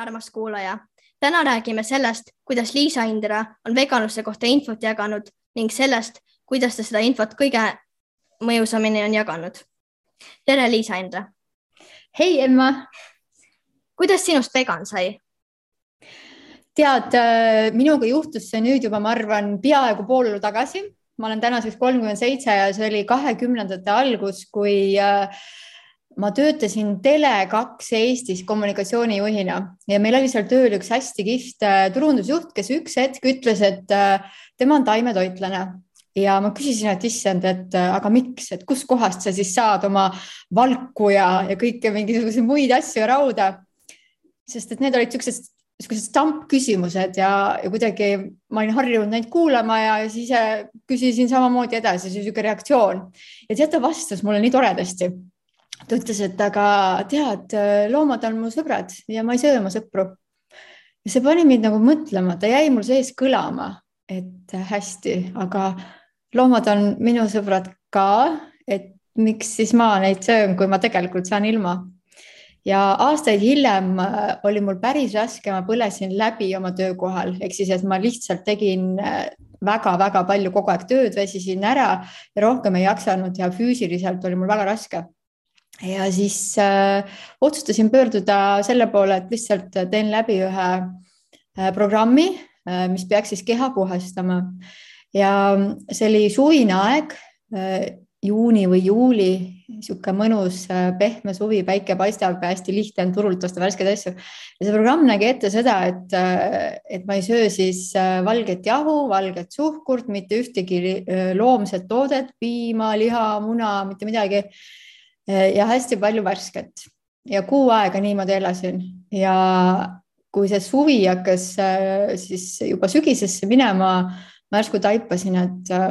armas kuulaja. täna räägime sellest, kuidas Liisa Indra on veganluse kohta infot jaganud ning sellest, kuidas ta seda infot kõige mõjusamini on jaganud. tere, Liisa Indra. hei, Emma. kuidas sinust vegan sai? tead, äh, minuga juhtus see nüüd juba, ma arvan, peaaegu pool elu tagasi. ma olen tänaseks kolmkümmend seitse ja see oli kahekümnendate algus, kui äh, ma töötasin Tele2 Eestis kommunikatsioonijuhina ja meil oli seal tööl üks hästi kihvt äh, turundusjuht, kes üks hetk ütles, et äh, tema on taimetoitlane. Ja ma küsisin, et issand, et äh, aga miks, et kuskohast sa siis saad oma valku ja, ja kõike mingisuguseid muid asju rauda. sest et need olid siuksed, siuksed stampküsimused ja, ja kuidagi ma olin harjunud neid kuulama ja siis küsisin samamoodi edasi, sihuke reaktsioon. Ja tead, ta vastas mulle nii toredasti ta ütles, et aga tead, loomad on mu sõbrad ja ma ei söö oma sõpru. see pani mind nagu mõtlema, ta jäi mul sees kõlama, et hästi, aga loomad on minu sõbrad ka, et miks siis ma neid söön, kui ma tegelikult saan ilma. ja aastaid hiljem äh, oli mul päris raske, ma põlesin läbi oma töökohal, ehk siis, et ma lihtsalt tegin väga-väga äh, palju kogu aeg tööd, väsisin ära ja rohkem ei jaksanud ja füüsiliselt oli mul väga raske ja siis äh, otsustasin pöörduda selle poole, et lihtsalt teen läbi ühe äh, programmi äh,, mis peaks siis keha puhastama. ja see oli suvine aeg äh,, juuni või juuli, niisugune mõnus äh, pehme suvi, päike paistab, hästi lihtne on turult osta värskeid asju. ja see programm nägi ette seda, et, äh, et ma ei söö siis äh, valget jahu, valget suhkurt, mitte ühtegi loomset toodet, piima, liha, muna, mitte midagi ja hästi palju värsket. Ja kuu aega niimoodi elasin. Ja kui see suvi hakkas eh, siis juba sügisesse minema, ma järsku taipasin, et eh,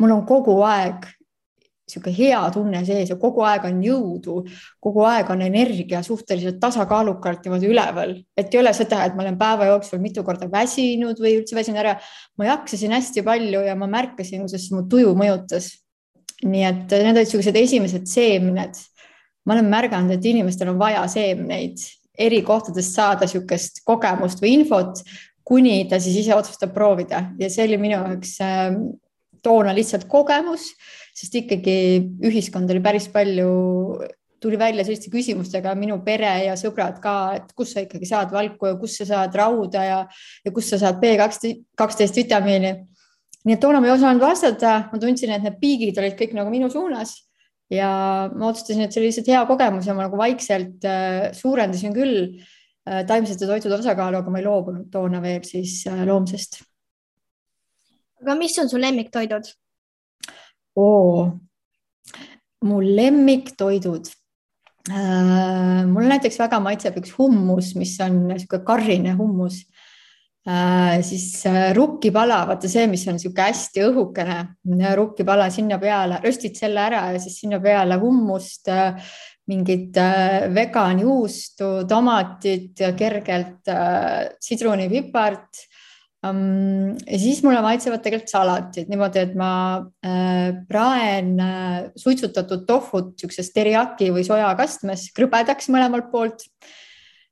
mul on kogu aeg niisugune hea tunne sees ja kogu aeg on jõudu, kogu aeg on energia suhteliselt tasakaalukalt niimoodi üleval, et ei ole seda, et ma olen päeva jooksul mitu korda väsinud või üldse väsinud ära. ma jaksasin hästi palju ja ma märkasin, kuidas mu tuju mõjutas nii et need olid niisugused esimesed seemned. ma olen märganud, et inimestel on vaja seemneid eri kohtadest saada niisugust kogemust või infot, kuni ta siis ise otsustab proovida ja see oli minu jaoks äh, toona lihtsalt kogemus, sest ikkagi ühiskond oli päris palju tuli välja selliste küsimustega, minu pere ja sõbrad ka, et kus sa ikkagi saad valku ja kus sa saad rauda ja, ja kus sa saad B kaksteist vitamiini nii et toona ma ei osanud vastata, ma tundsin, et need piigid olid kõik nagu minu suunas ja ma otsustasin, et see oli lihtsalt hea kogemus ja ma nagu vaikselt äh, suurendasin küll äh, taimsete toitude osakaalu, aga ma ei loobunud toona veel siis äh, loomsest. aga mis on su lemmiktoidud? oo, mu lemmiktoidud äh,. mulle näiteks väga maitseb üks hummus, mis on niisugune karrine hummus Äh, siis äh, rukkipala, vaata see, mis on niisugune hästi õhukene rukkipala sinna peale, röstid selle ära ja siis sinna peale hummust, äh, mingit vegan juustu, tomatit, kergelt sidrunipipart. Ähm, ja siis mulle maitsevad tegelikult salatid niimoodi, et ma praen suitsutatud tohvut niisuguses teriyaki või sojakastmes krõbedaks mõlemalt poolt Äh,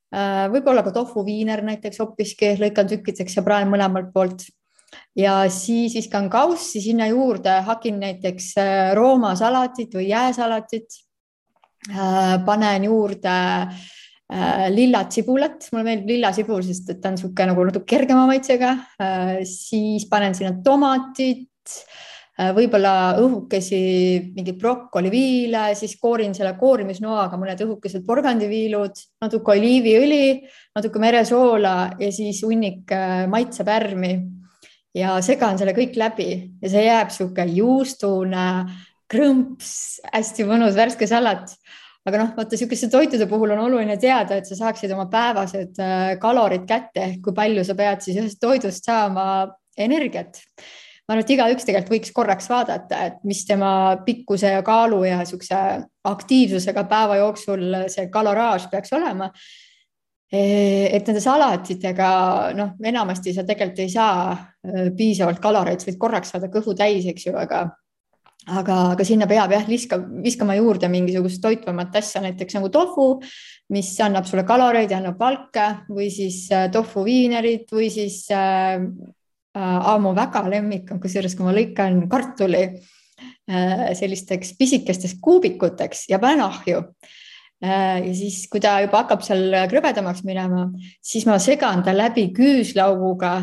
võib-olla ka tofuviiner näiteks hoopiski lõikan tükkideks ja praen mõlemalt poolt. ja siis viskan kaussi sinna juurde, hakin näiteks äh, roomasalatit või jääsalatit. Äh, panen juurde lillat sibulat, mulle meeldib lilla sibul, sest et ta on niisugune nagu natuke kergema maitsega. siis panen sinna tomatit Äh, võib-olla õhukesi mingeid brokkoliviile, siis koorin selle koorimisnoaga mõned õhukesed porgandiviilud, natuke oliiviõli, natuke meresoola ja siis hunnik äh, maitsepärmi. Ja segan selle kõik läbi ja see jääb sihuke juustune, krõmps, hästi mõnus värske salat. Aga noh, vaata niisuguste toitude puhul on oluline teada, et sa saaksid oma päevased äh, kalorid kätte ehk kui palju sa pead siis ühest toidust saama energiat ma arvan, et igaüks tegelikult võiks korraks vaadata, et mis tema pikkuse ja kaalu ja niisuguse aktiivsusega päeva jooksul see kaloraaž peaks olema. et nende salatitega noh, enamasti sa tegelikult ei saa äh, piisavalt kaloreid, sa võid korraks saada kõhu täis, eks ju, aga aga, aga sinna peab jah, viska, viskama juurde mingisugust toitvamat asja, näiteks nagu tofu, mis annab sulle kaloreid ja annab valke või siis äh, tofu viinerid või siis äh, äh, mu väga lemmik on, kusjuures kui ma lõikan kartuli äh, sellisteks pisikesteks kuubikuteks ja panen ahju äh, ja siis, kui ta juba hakkab seal krõbedamaks minema, siis ma segan ta läbi küüslauguga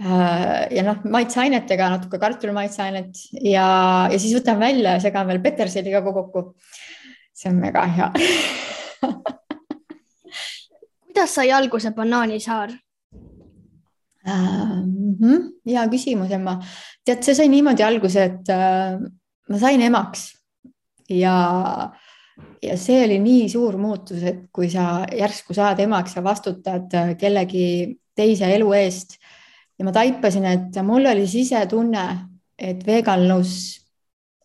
ja noh, maitseainetega natuke kartuli maitseainet ja, ja siis võtan välja ja segan veel peterselliga kokku. see on mega hea kuidas sai alguse Banaanisaar. Hea küsimus, Emma. tead, see sai niimoodi alguse, et äh, ma sain emaks ja, ja see oli nii suur muutus, et kui sa järsku saad emaks ja vastutad kellegi teise elu eest ja ma taipasin, et mul oli sisetunne, et veganlus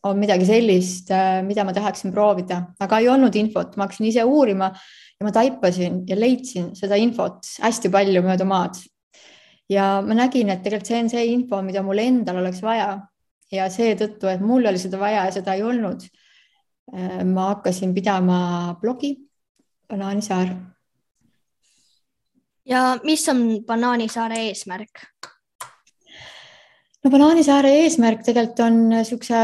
on midagi sellist, äh, mida ma tahaksin proovida, aga ei olnud infot, ma hakkasin ise uurima ja ma taipasin ja leidsin seda infot hästi palju mööda maad. Ja ma nägin, et tegelikult see on see info, mida mul endal oleks vaja ja seetõttu, et mul oli seda vaja ja seda ei olnud. Äh, ma hakkasin pidama blogi Banaanisaar ja mis on Banaanisaare eesmärk? no Banaanisaare eesmärk tegelikult on niisuguse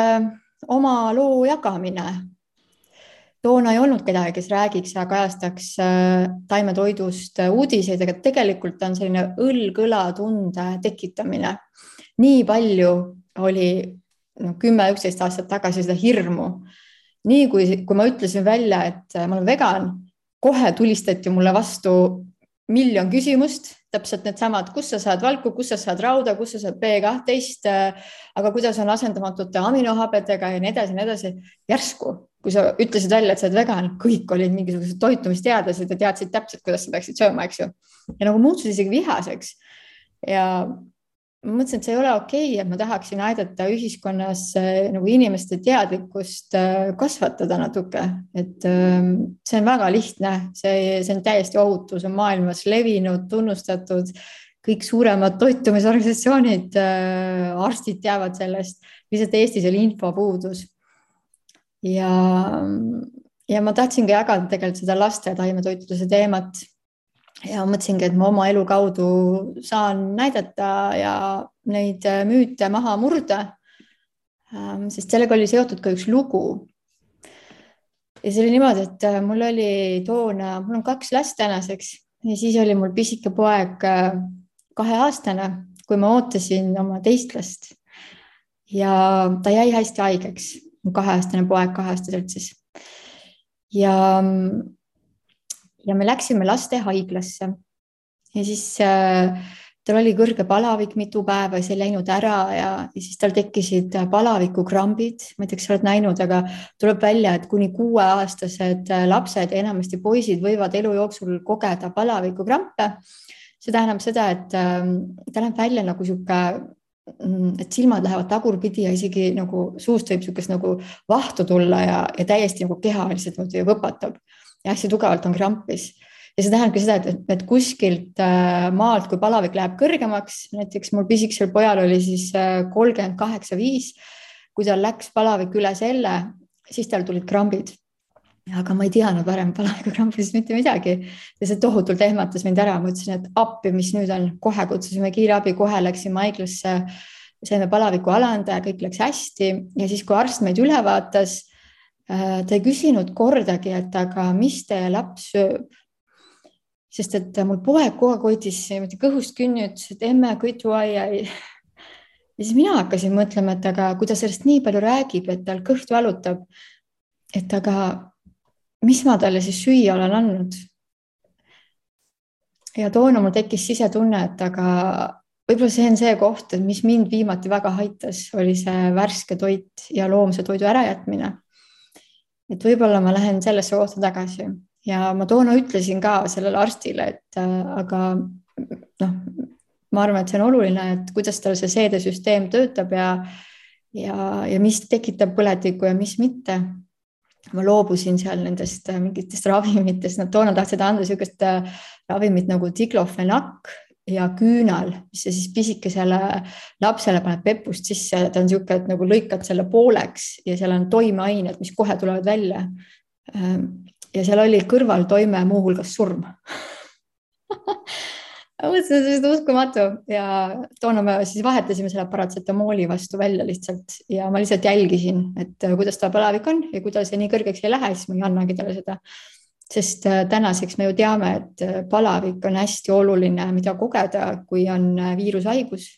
oma loo jagamine. Toona ei olnud kedagi, kes räägiks ja kajastaks äh, taimetoidust uudiseid, aga tegelikult on selline õlg-õla tunde tekitamine. nii palju oli no, kümme, üksteist aastat tagasi seda hirmu. nii kui, kui ma ütlesin välja, et ma olen vegan, kohe tulistati mulle vastu miljon küsimust, täpselt needsamad, kust sa saad valku, kust sa saad rauda, kust sa saad B12, aga kuidas on asendamatute aminohabedega ja nii edasi ja nii edasi. järsku, kui sa ütlesid välja, et sa oled vegan, kõik olid mingisugused toitumisteadlased ja teadsid täpselt, kuidas sa peaksid sööma, eks ju. ja nagu muutusid isegi vihaseks. ja ma mõtlesin, et see ei ole okei okay,, et ma tahaksin aidata ühiskonnas äh, nagu inimeste teadlikkust äh, kasvatada natuke, et ähm, see on väga lihtne, see, see on täiesti ohutu, see on maailmas levinud, tunnustatud, kõik suuremad toitumisorganisatsioonid, äh, arstid teavad sellest, lihtsalt Eestis oli info puudus. ja, ja ma tahtsingi jagada tegelikult seda laste taimetoitluse teemat ja mõtlesingi, et ma oma elu kaudu saan näidata ja neid müüte maha murda. Ähm, sest sellega oli seotud ka üks lugu. ja see oli niimoodi, et äh, mul oli toona, mul on kaks last tänaseks ja siis oli mul pisike poeg äh, kaheaastane, kui ma ootasin oma teist last. ja ta jäi hästi haigeks, kaheaastane poeg kaheaastaselt siis. ja mm, ja me läksime lastehaiglasse. Ja siis äh, tal oli kõrge palavik mitu päeva see ei läinud ära ja, ja siis tal tekkisid palavikukrambid, ma ei tea, kas sa oled näinud, aga tuleb välja, et kuni kuueaastased lapsed ja enamasti poisid võivad elu jooksul kogeda palavikukrampe. see tähendab seda, et äh, ta näeb välja nagu sihuke mm, et silmad lähevad tagurpidi ja isegi nagu suust võib niisugust nagu vahtu tulla ja, ja täiesti nagu keha lihtsalt niimoodi võpatab hästi tugevalt on krampis. Ja see tähendabki seda, et, et kuskilt äh, maalt, kui palavik läheb kõrgemaks, näiteks mul pisikesel pojal oli siis äh, kolmkümmend kaheksa, viis, kui tal läks palavik üle selle, siis tal tulid krambid. aga ma ei teadnud varem palavikukrambidest mitte midagi. Ja see tohutult ehmatas mind ära, ma ütlesin, et appi, mis nüüd on, kohe kutsusime kiirabi, kohe läksime haiglasse, saime palaviku alandaja, kõik läks hästi. Ja siis, kui arst meid üle vaatas ta ei küsinud kordagi, et aga mis teie laps sööb. sest et mul poeg kogu aeg hoidis niimoodi kõhust kinni, ütles, et emme, kõituaia ei. ja siis mina hakkasin mõtlema, et aga kui ta sellest nii palju räägib, et tal kõht valutab, et aga mis ma talle siis süüa olen andnud. ja toona mul tekkis sisetunne, et aga võib-olla see on see koht, et mis mind viimati väga aitas, oli see värske toit ja loomse toidu ärajätmine et võib-olla ma lähen sellesse kohta tagasi ja ma toona ütlesin ka sellele arstile, et äh, aga noh, ma arvan, et see on oluline, et kuidas tal see seedesüsteem töötab ja ja, ja mis tekitab põletikku ja mis mitte. ma loobusin seal nendest äh, mingitest ravimitest, nad toona tahtsid anda niisugust äh, ravimit nagu diklofenak ja küünal, mis sa siis pisikesele lapsele paned pepust sisse, ta on niisugune, et nagu lõikad selle pooleks ja seal on toimeained, mis kohe tulevad välja. Ehm, ja seal oli kõrvaltoime muuhulgas surm ma mõtlesin, et see on uskumatu ja toona me siis vahetasime selle paratsetamooli vastu välja lihtsalt ja ma lihtsalt jälgisin, et kuidas ta palavik on ja kui tal see nii kõrgeks ei lähe, siis ma ei annagi talle seda sest äh, tänaseks me ju teame, et äh, palavik on hästi oluline, mida kogeda, kui on äh, viirushaigus.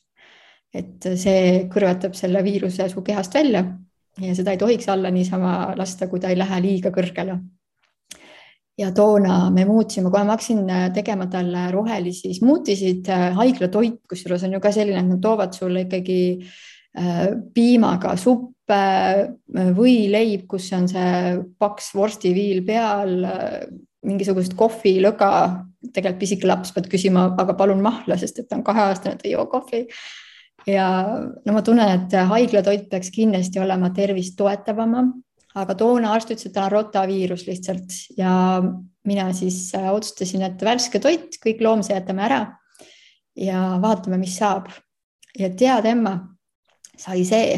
et see kõrvetab selle viiruse su kehast välja ja seda ei tohiks alla niisama lasta, kui ta ei lähe liiga kõrgele. ja toona me muutsime, kohe ma hakkasin tegema talle rohelisi smuutisid, haiglatoit, kusjuures on ju ka selline, et nad toovad sulle ikkagi piimaga supp võileib, kus on see paks vorstiviil peal, mingisugust kohvilõga, tegelikult pisike laps pead küsima, aga palun mahla, sest et ta on kaheaastane, ta ei joo kohvi. ja no ma tunnen, et haiglatoit peaks kindlasti olema tervist toetavama, aga toona arst ütles, et tal on rotaviirus lihtsalt ja mina siis otsustasin, et värske toit, kõik loomse jätame ära ja vaatame, mis saab. ja tead, Emma, sai see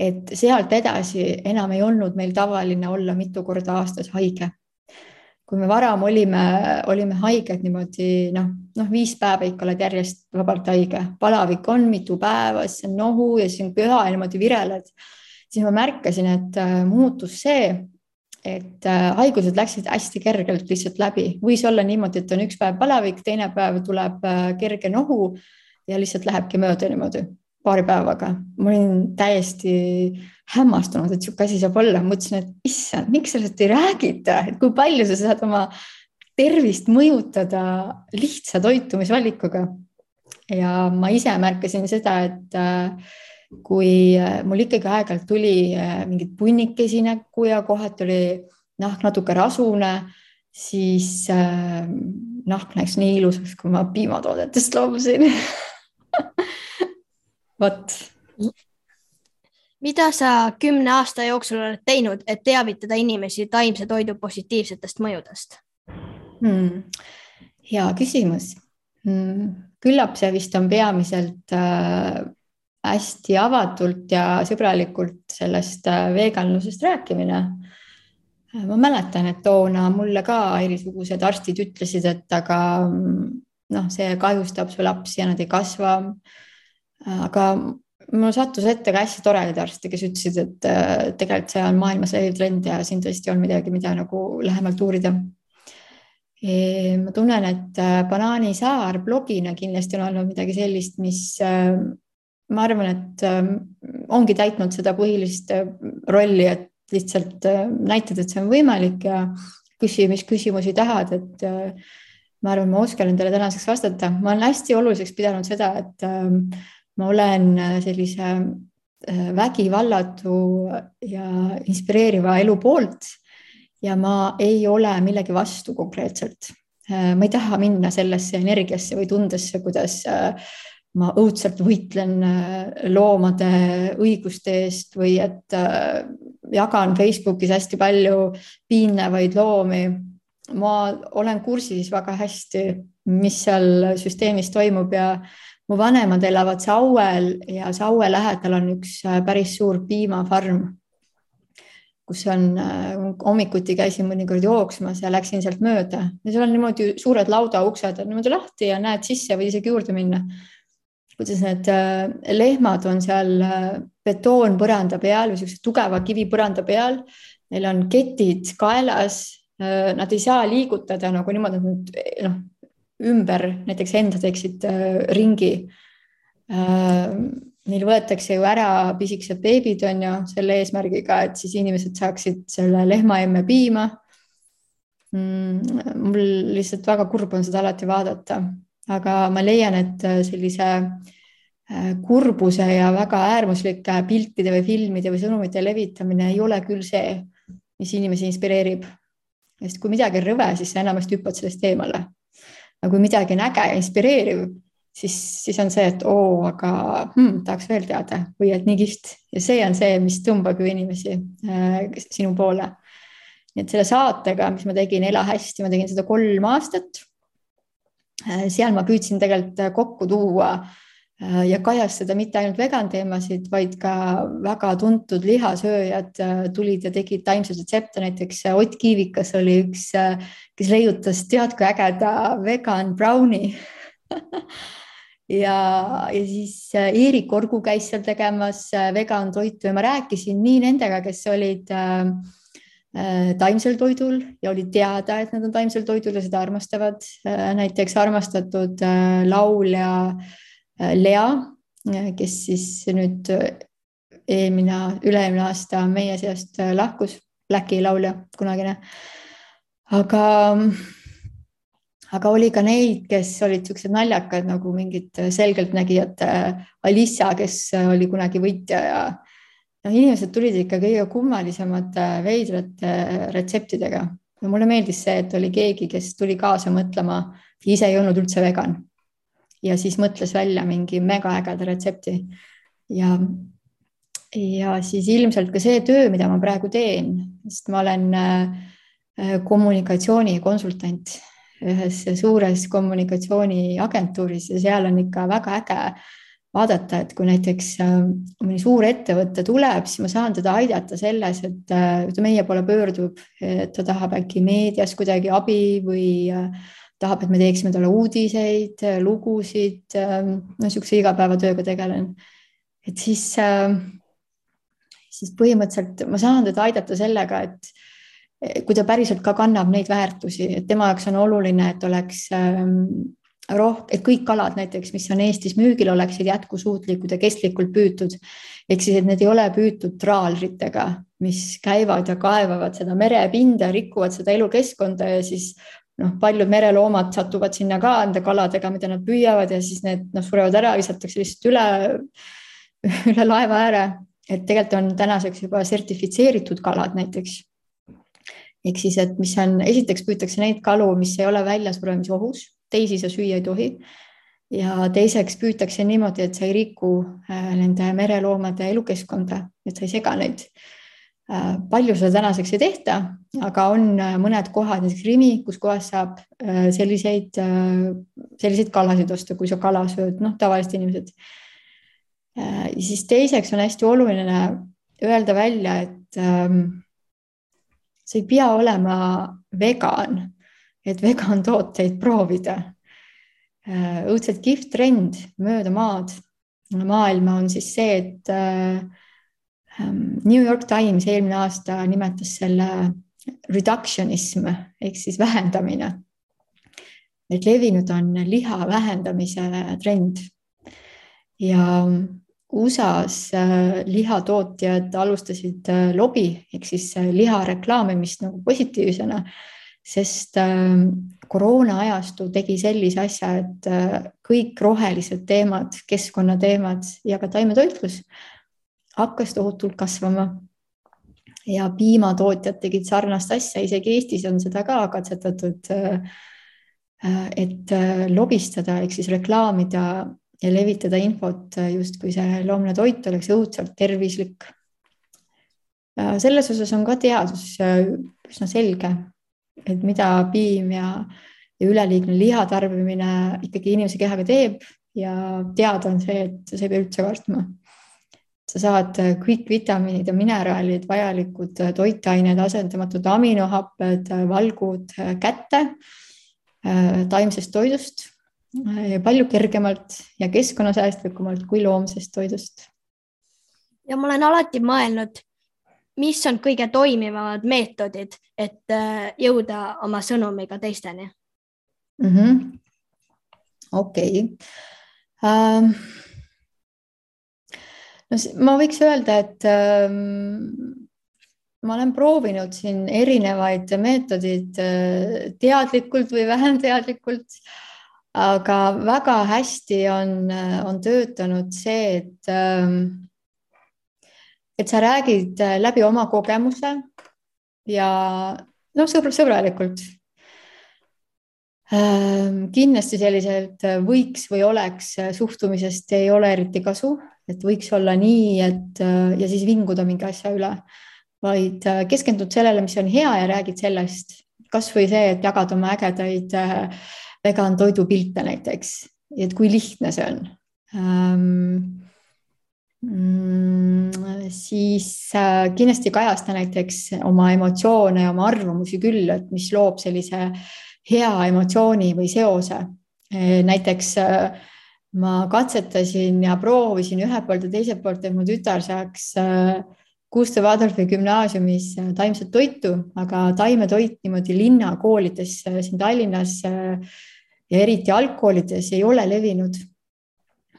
et sealt edasi enam ei olnud meil tavaline olla mitu korda aastas haige. kui me varem olime, olime haiged niimoodi noh, noh, viis päeva ikka oled järjest vabalt haige, palavik on mitu päeva, siis on nohu ja siis on köha ja niimoodi vireled, siis ma märkasin, et äh, muutus see, et äh, haigused läksid hästi kergelt lihtsalt läbi, võis olla niimoodi, et on üks päev palavik, teine päev tuleb äh, kerge nohu ja lihtsalt lähebki mööda niimoodi paari päevaga. ma olin täiesti hämmastunud, et sihuke asi saab olla, mõtlesin, et issand, miks sellest ei räägita, et kui palju sa saad oma tervist mõjutada lihtsa toitumisvalikuga. ja ma ise märkasin seda, et äh, kui äh, mul ikkagi aeg-ajalt tuli äh, mingeid punnikesi näkku ja kohati oli nahk natuke rasune, siis nahk näeks nii ilusaks, kui ma piimatoodetest loobusin vot. mida sa kümne aasta jooksul oled teinud, et teavitada inimesi taimse toidu positiivsetest mõjudest hmm.? hea küsimus hmm.. küllap see vist on peamiselt äh, hästi avatult ja sõbralikult sellest äh, veganlusest rääkimine ma mäletan, et toona mulle ka igasugused arstid ütlesid, et aga mm, noh, see kahjustab su lapsi ja nad ei kasva aga mul sattus ette ka hästi toredaid arste, kes ütlesid, et äh, tegelikult see on maailmas leviv trend ja siin tõesti on midagi, mida nagu lähemalt uurida. ma tunnen, et äh, Banaanisaar blogina kindlasti on olnud midagi sellist, mis äh, ma arvan, et ongi täitnud seda põhilist rolli, et lihtsalt näitad, et see on võimalik ja küsi, mis küsimusi tahad, et ma arvan, ma oskan endale tänaseks vastata. ma olen hästi oluliseks pidanud seda, et ma olen äh, sellise äh, vägivallatu ja inspireeriva elu poolt ja ma ei ole millegi vastu konkreetselt. Äh, ma ei taha minna sellesse energiasse või tundesse, kuidas ma õudselt võitlen loomade õiguste eest või et jagan Facebookis hästi palju piinlevaid loomi. ma olen kursis väga hästi, mis seal süsteemis toimub ja mu vanemad elavad Sauel ja Saue lähedal on üks äh, päris suur piimafarm, kus on, äh, hommikuti käisin mõnikord jooksmas ja läksin sealt mööda ja seal on niimoodi suured laudauksed on niimoodi lahti ja näed sisse, võid isegi juurde minna. kuidas need äh, lehmad on seal betoonpõranda peal või niisuguse tugeva kivipõranda peal, neil on ketid kaelas, nad ei saa liigutada nagu niimoodi, et nad noh, ümber näiteks enda teeksid äh, ringi äh,. Neil võetakse ju ära pisikesed beebid on ju selle eesmärgiga, et siis inimesed saaksid selle lehmaemme piima mm,. mul lihtsalt väga kurb on seda alati vaadata, aga ma leian, et äh, sellise kurbuse ja väga äärmuslike piltide või filmide või sõnumite levitamine ei ole küll see, mis inimesi inspireerib. sest kui midagi on rõve, siis sa enamasti hüppad sellest eemale aga kui midagi on äge ja inspireeriv, siis, siis on see, et oo, aga hmm, tahaks veel teada või et nii kihvt ja see on see, mis tõmbab ju inimesi äh, sinu poole. nii et selle saatega, mis ma tegin Ela hästi, ma tegin seda kolm aastat. seal ma püüdsin tegelikult kokku tuua ja kajastada mitte ainult vegan teemasid, vaid ka väga tuntud lihasööjad tulid ja tegid taimseid retsepte, näiteks Ott Kiivikas oli üks, kes leiutas tead kui ägeda vegan brownie ja, ja siis Eerik Orgu käis seal tegemas vegan toitu ja ma rääkisin nii nendega, kes olid äh, Äh, taimsel toidul ja oli teada, et nad on taimsel toidul ja seda armastavad. Äh, näiteks armastatud äh, laulja Lea, kes siis nüüd eelmine, üle-eelmine aasta meie seast lahkus, Blacki laulja kunagine. aga, aga oli ka neid, kes olid siuksed naljakad nagu mingid selgeltnägijad, Alissa, kes oli kunagi võitja ja noh, inimesed tulid ikka kõige kummalisemate veidrate retseptidega ja mulle meeldis see, et oli keegi, kes tuli kaasa mõtlema, ise ei olnud üldse vegan. Ja siis mõtles välja mingi megaägeda retsepti. Ja, ja siis ilmselt ka see töö, mida ma praegu teen, sest ma olen äh, kommunikatsioonikonsultant ühes suures kommunikatsiooniagentuuris ja seal on ikka väga äge vaadata, et kui näiteks äh, mõni suur ettevõte tuleb, siis ma saan teda aidata selles, et äh, ta meie poole pöördub, et ta tahab äkki meedias kuidagi abi või tahab, et me teeksime talle uudiseid, lugusid, no niisuguse igapäevatööga tegelen. et siis, siis põhimõtteliselt ma saan teda aidata sellega, et kui ta päriselt ka kannab neid väärtusi, et tema jaoks on oluline, et oleks roh-, et kõik kalad näiteks, mis on Eestis müügil, oleksid jätkusuutlikud ja kestlikult püütud. ehk siis, et need ei ole püütud traalritega, mis käivad ja kaevavad seda merepinda, rikuvad seda elukeskkonda ja siis noh, paljud mereloomad satuvad sinna ka nende kaladega, mida nad püüavad ja siis need noh, surevad ära, visatakse lihtsalt üle, üle laeva ääre. et tegelikult on tänaseks juba sertifitseeritud kalad näiteks ehk siis, et mis on, esiteks püütakse neid kalu, mis ei ole väljasuremisohus teisi sa süüa ei tohi. ja teiseks püütakse niimoodi, et sa ei riku äh, nende mereloomade elukeskkonda, et sa ei sega neid. Äh, palju seda tänaseks ei tehta, aga on äh, mõned kohad, näiteks Rimi, kus kohas saab selliseid, selliseid kalasid osta, kui sa kala sööd, noh, tavalised inimesed. siis teiseks on hästi oluline öelda välja, et ähm, sa ei pea olema vegan et vegan tooteid proovida. Äh, õudselt kihvt trend mööda maad, maailma on siis see, et äh, New York Times eelmine aasta nimetas selle reductionism ehk siis vähendamine. et levinud on liha vähendamise trend ja USA-s äh, lihatootjad alustasid lobi ehk siis liha reklaamimist nagu positiivsena sest ähm, koroona ajastu tegi sellise asja, et äh, kõik rohelised teemad, keskkonnateemad ja ka taimetoitlus hakkas tohutult kasvama. ja piimatootjad tegid sarnast asja, isegi Eestis on seda ka katsetatud. Äh, äh, et lobistada ehk siis reklaamida ja levitada infot, justkui see loomne toit oleks õudselt tervislik. selles osas on ka teadus üsna selge et mida piim ja, ja üleliigne liha tarbimine ikkagi inimese kehaga teeb ja teada on see, et sa ei pea üldse kartma. Sa saad kõik vitamiinid ja mineraalid, vajalikud toitained, asendamatud aminohapped, valgud kätte äh, taimsest toidust äh, palju kergemalt ja keskkonnasäästlikumalt kui loomsest toidust. ja ma olen alati mõelnud, mis on kõige toimivamad meetodid, et äh, jõuda oma sõnumiga teisteni mm -hmm.? okei okay. um,. No ma võiks öelda, et um, ma olen proovinud siin erinevaid meetodeid äh, teadlikult või vähem teadlikult, aga väga hästi on, on töötanud see, et um, et sa räägid äh, läbi oma kogemuse ja noh, sõbra, sõbralikult. Ähm, kindlasti selliselt äh, võiks või oleks äh, suhtumisest ei ole eriti kasu, et võiks olla nii, et ja siis vinguda mingi asja üle, vaid keskendud sellele, mis on hea ja räägid sellest, kasvõi see, et jagad oma ägedaid vegan toidupilte näiteks, et kui lihtne see on. Ähm, Mm, siis äh, kindlasti kajasta näiteks oma emotsioone ja oma arvamusi küll, et mis loob sellise hea emotsiooni või seose. Äh, näiteks äh, ma katsetasin ja proovisin ühelt poolt ja teiselt poolt, et mu tütar saaks Gustav Adolfi gümnaasiumis taimset toitu, aga taimetoit niimoodi linnakoolides siin Tallinnas ja eriti algkoolides ei ole levinud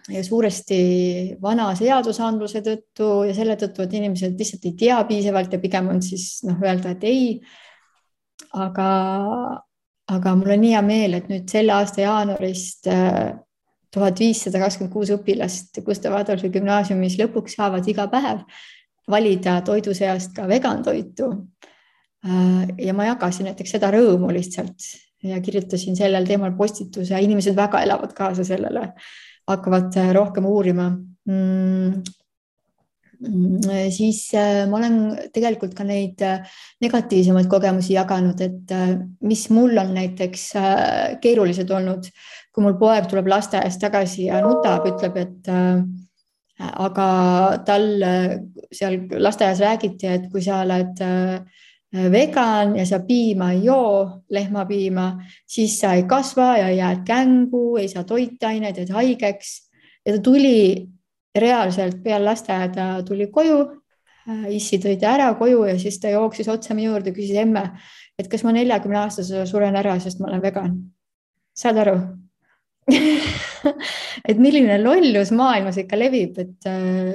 ja suuresti vana seadusandluse tõttu ja selle tõttu, et inimesed lihtsalt ei tea piisavalt ja pigem on siis noh, öelda, et ei. aga, aga mul on nii hea meel, et nüüd selle aasta jaanuarist äh, tuhat viissada kakskümmend kuus õpilast Gustav Adolfi gümnaasiumis lõpuks saavad iga päev valida toidu seast ka vegan toitu. Äh, ja ma jagasin näiteks seda rõõmu lihtsalt ja kirjutasin sellel teemal postituse inimesed väga elavad kaasa sellele hakkavad äh, rohkem uurima mm, mm siis äh, ma olen tegelikult ka neid negatiivsemaid kogemusi jaganud, et mis mul on näiteks keerulised olnud, kui mul poeg tuleb lasteaiast tagasi ja nutab, ütleb, et aga tal seal lasteaias räägiti, et kui sa oled Äh, vegan ja sa piima ei joo, lehmapiima, siis sa ei kasva ja jääd kängu, ei saa toitaineid, jääd haigeks. ja ta tuli reaalselt peale lasteaeda, tuli koju, äh, issi tõi ta ära koju ja siis ta jooksis otse minu juurde, küsis emme, et kas ma neljakümne aastasena suren ära, sest ma olen vegan. saad aru et milline lollus maailmas ikka levib, et äh,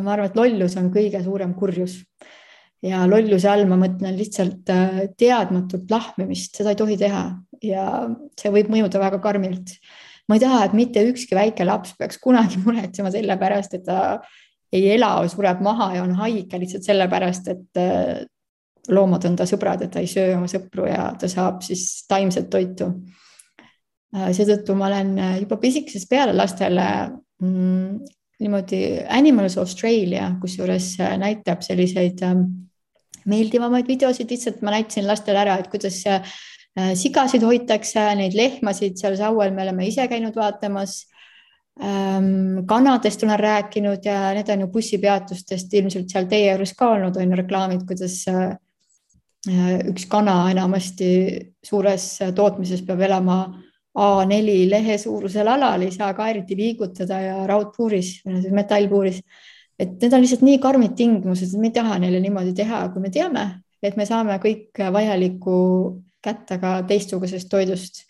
ma arvan, et lollus on kõige suurem kurjus ja lolluse all ma mõtlen lihtsalt äh, teadmatut lahmimist, seda ei tohi teha ja see võib mõjuda väga karmilt. ma ei taha, et mitte ükski väike laps peaks kunagi muretsema selle pärast, et ta ei ela sureb maha ja on haige lihtsalt sellepärast, et äh, loomad on ta sõbrad, et ta ei söö oma sõpru ja ta saab siis taimset toitu. Äh, seetõttu ma olen juba pisikesest peale lastele mm, niimoodi Animals Australia, kusjuures näitab selliseid ähm, meeldivamaid videosid, lihtsalt ma näitasin lastele ära, et kuidas äh, sigasid hoitakse, neid lehmasid seal sauel me oleme ise käinud vaatamas. Ähm, kanadest olen rääkinud ja need on ju bussipeatustest ilmselt seal teie juures ka olnud on ju reklaamid, kuidas äh, üks kana enamasti suures tootmises peab elama A4 lehe suurusel alal, ei saa ka eriti liigutada ja raudpuuris, metallpuuris et need on lihtsalt nii karmid tingimused, et me ei taha neile niimoodi teha, kui me teame, et me saame kõik vajalikku kätte ka teistsugusest toidust.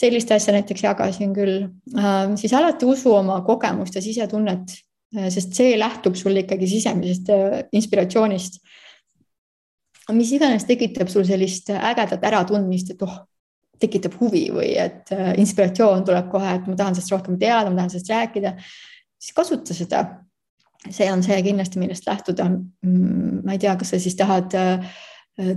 sellist asja näiteks jagasin küll äh,, siis alati usu oma kogemust ja sisetunnet, äh, sest see lähtub sul ikkagi sisemisest äh, inspiratsioonist. mis iganes tekitab sul sellist ägedat äratundmist, et oh, tekitab huvi või et äh, inspiratsioon tuleb kohe, et ma tahan sellest rohkem teada, ma tahan sellest rääkida, siis kasuta seda see on see kindlasti, millest lähtuda. Mm, ma ei tea, kas sa siis tahad äh,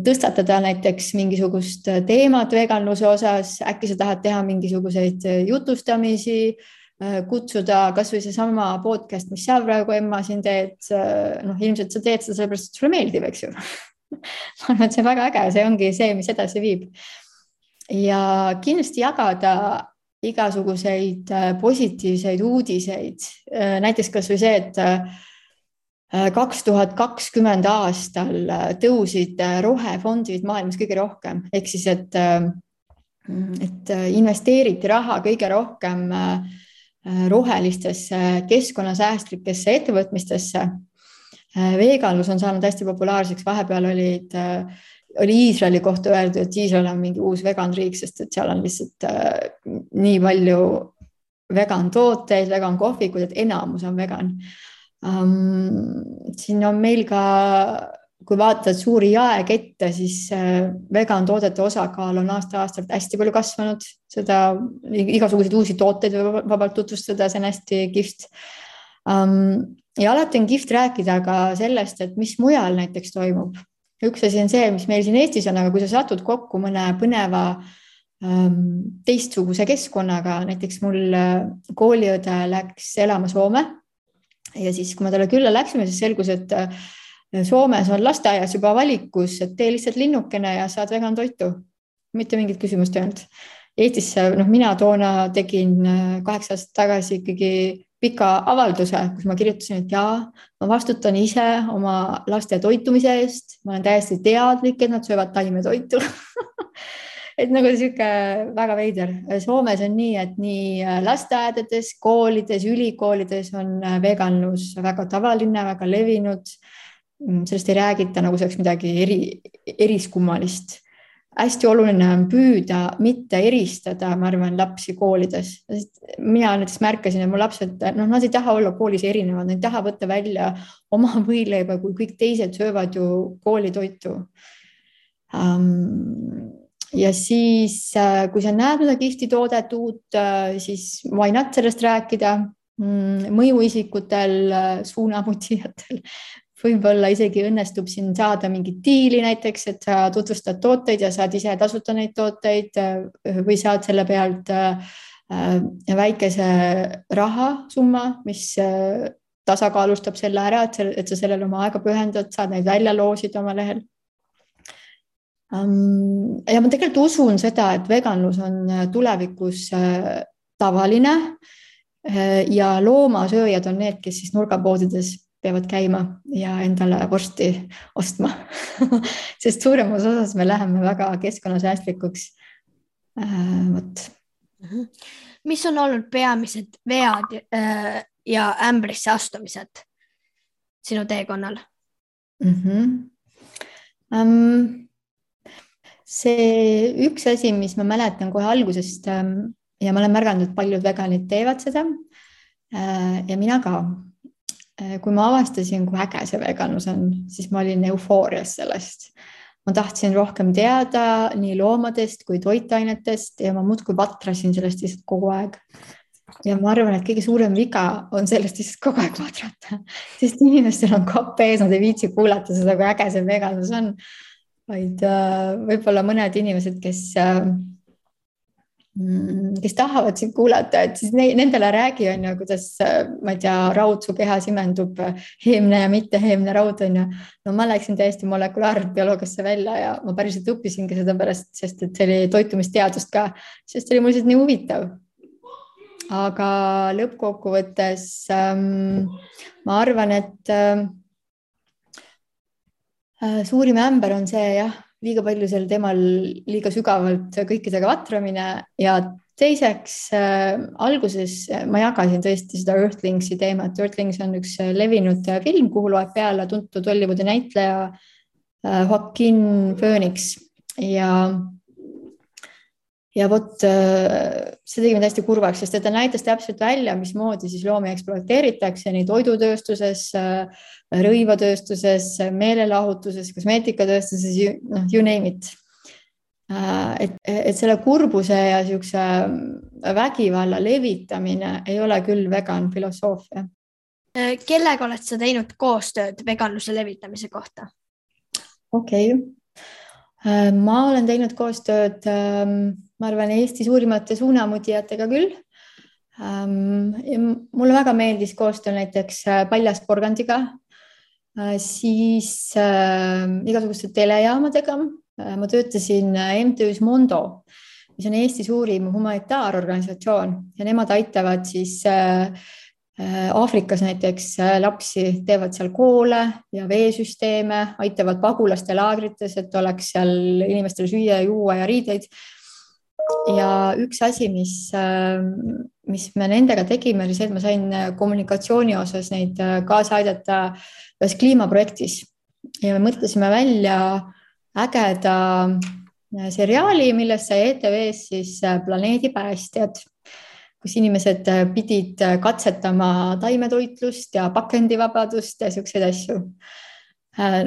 tõstatada näiteks mingisugust teemat veganluse osas, äkki sa tahad teha mingisuguseid jutustamisi, äh, kutsuda kasvõi seesama podcast, mis sa praegu, Emma, siin teed. Äh, noh, ilmselt sa teed seda sellepärast, et sulle meeldib, eks ju ma arvan, et see on väga äge, see ongi see, mis edasi viib. Ja kindlasti jagada igasuguseid äh, positiivseid uudiseid, äh, näiteks kasvõi see, et äh, kaks tuhat kakskümmend aastal tõusid rohefondid maailmas kõige rohkem, ehk siis, et, et investeeriti raha kõige rohkem rohelistesse keskkonnasäästlikesse ettevõtmistesse. veganlus on saanud hästi populaarseks, vahepeal olid oli Iisraeli kohta öeldud, et Iisrael on mingi uus vegan riik, sest et seal on lihtsalt äh, nii palju vegan tooteid, vegan kohvikuid, et enamus on vegan um,. siin on meil ka, kui vaatad suuri jaekette, siis äh, vegan toodete osakaal on aasta-aastalt hästi palju kasvanud, seda igasuguseid uusi tooteid võib vabalt tutvustada, see on hästi kihvt um,. ja alati on kihvt rääkida ka sellest, et mis mujal näiteks toimub üks asi on see, mis meil siin Eestis on, aga kui sa satud kokku mõne põneva ähm, teistsuguse keskkonnaga, näiteks mul äh, kooliõde läks elama Soome ja siis, kui me talle külla läksime, siis selgus, et äh, Soomes on lasteaias juba valikus, et tee lihtsalt linnukene ja saad vegan toitu. mitte mingit küsimust ei olnud Eestisse, noh, mina toona tegin kaheksa aastat tagasi ikkagi pika avalduse, kus ma kirjutasin, et jaa, ma vastutan ise oma laste toitumise eest, ma olen täiesti teadlik, et nad söövad taimetoitu et nagu sihuke väga veider. Soomes on nii, et nii lasteaedades, koolides, ülikoolides on veganlus väga tavaline, väga levinud. sellest ei räägita nagu see oleks midagi eri, eriskummalist hästi oluline on püüda mitte eristada, ma arvan, lapsi koolides. mina näiteks märkasin, et mu lapsed, noh, nad ei taha olla koolis erinevad, nad ei taha võtta välja oma võileiba, kui kõik teised söövad ju koolitoitu um, ja siis, äh, kui sa näed midagi kihvti toodet, uut, äh, siis why not sellest rääkida. Mm, mõjuisikutel, äh, suunamutijatel võib-olla isegi õnnestub siin saada mingit diili näiteks, et sa tutvustad tooteid ja saad ise tasuta neid tooteid äh, või saad selle pealt äh, väikese rahasumma, mis äh, tasakaalustab selle ära, et, et sa sellele oma aega pühendad, saad neid välja loosida oma lehel. ja ma tegelikult usun seda, et veganlus on tulevikus tavaline ja loomasööjad on need, kes siis nurgapoodides peavad käima ja endale vorsti ostma sest suuremas osas me läheme väga keskkonnasäästlikuks äh,. vot. Mhm. mis on olnud peamised vead äh, ja ämbrisse astumised sinu teekonnal mm? -hmm. Um, see üks asi, mis ma mäletan kohe algusest um, ja ma olen märganud, et paljud veganid teevad seda uh,. ja mina ka Äh, kui ma avastasin, kui äge see veganlus on, siis ma olin eufoorias sellest. ma tahtsin rohkem teada nii loomadest kui toitainetest ja ma muudkui vatrasin sellest lihtsalt kogu aeg. ja ma arvan, et kõige suurem viga on sellest lihtsalt kogu aeg vadrata, sest inimestel on kapp ees, nad ei viitsi kuulata seda, kui äge see veganlus on. vaid äh, võib-olla mõned inimesed, kes äh, kes tahavad sind kuulata, et siis ne, nendele räägi, on ju, kuidas ma ei tea, raud su kehas imendub, heemne ja mitteheemne raud on ju. no ma läksin täiesti molekulaarbioloogiasse välja ja ma päriselt õppisingi seda pärast, sest et see oli toitumisteadust ka, sest see oli mul lihtsalt nii huvitav. aga lõppkokkuvõttes ähm, ma arvan, et ähm, äh, suurim ämber on see jah liiga palju sel teemal liiga sügavalt kõikidega vatramine ja teiseks äh, alguses ma jagasin tõesti seda Earthlingsi teemat. Earthlings on üks levinud film, kuhu loeb peale tuntud Hollywoodi näitleja äh, Joaquin Phoenix ja ja vot äh, see tegi mind hästi kurvaks, sest et ta näitas täpselt välja, mismoodi siis loomi ekspluateeritakse nii toidutööstuses, äh, rõivatööstuses, meelelahutuses, kosmeetikatööstuses, noh, you name it. Äh, et, et selle kurbuse ja niisuguse vägivalla levitamine ei ole küll vegan filosoofia. kellega oled sa teinud koostööd veganluse levitamise kohta? okei okay., ma olen teinud koostööd ähm, ma arvan, Eesti suurimate suunamudijatega küll ähm,. mulle väga meeldis koostöö näiteks äh, Paljasporgandiga äh,, siis äh, igasuguste telejaamadega äh,. ma töötasin äh, MTÜ-s Mondo, mis on Eesti suurim humanitaarorganisatsioon ja nemad aitavad siis äh, äh Aafrikas näiteks lapsi, teevad seal koole ja veesüsteeme, aitavad pagulaste laagrites, et oleks seal inimestel süüa, juua ja riideid ja üks asi, mis, ähm, mis me nendega tegime, oli see, et ma sain äh, kommunikatsiooni osas neid äh, kaasa aidata ühes kliimaprojektis. Ja me mõtlesime välja ägeda äh, seriaali, millest sai ETV-s siis Planeedi päästjad, kus inimesed pidid katsetama taimetoitlust ja pakendivabadust ja siukseid asju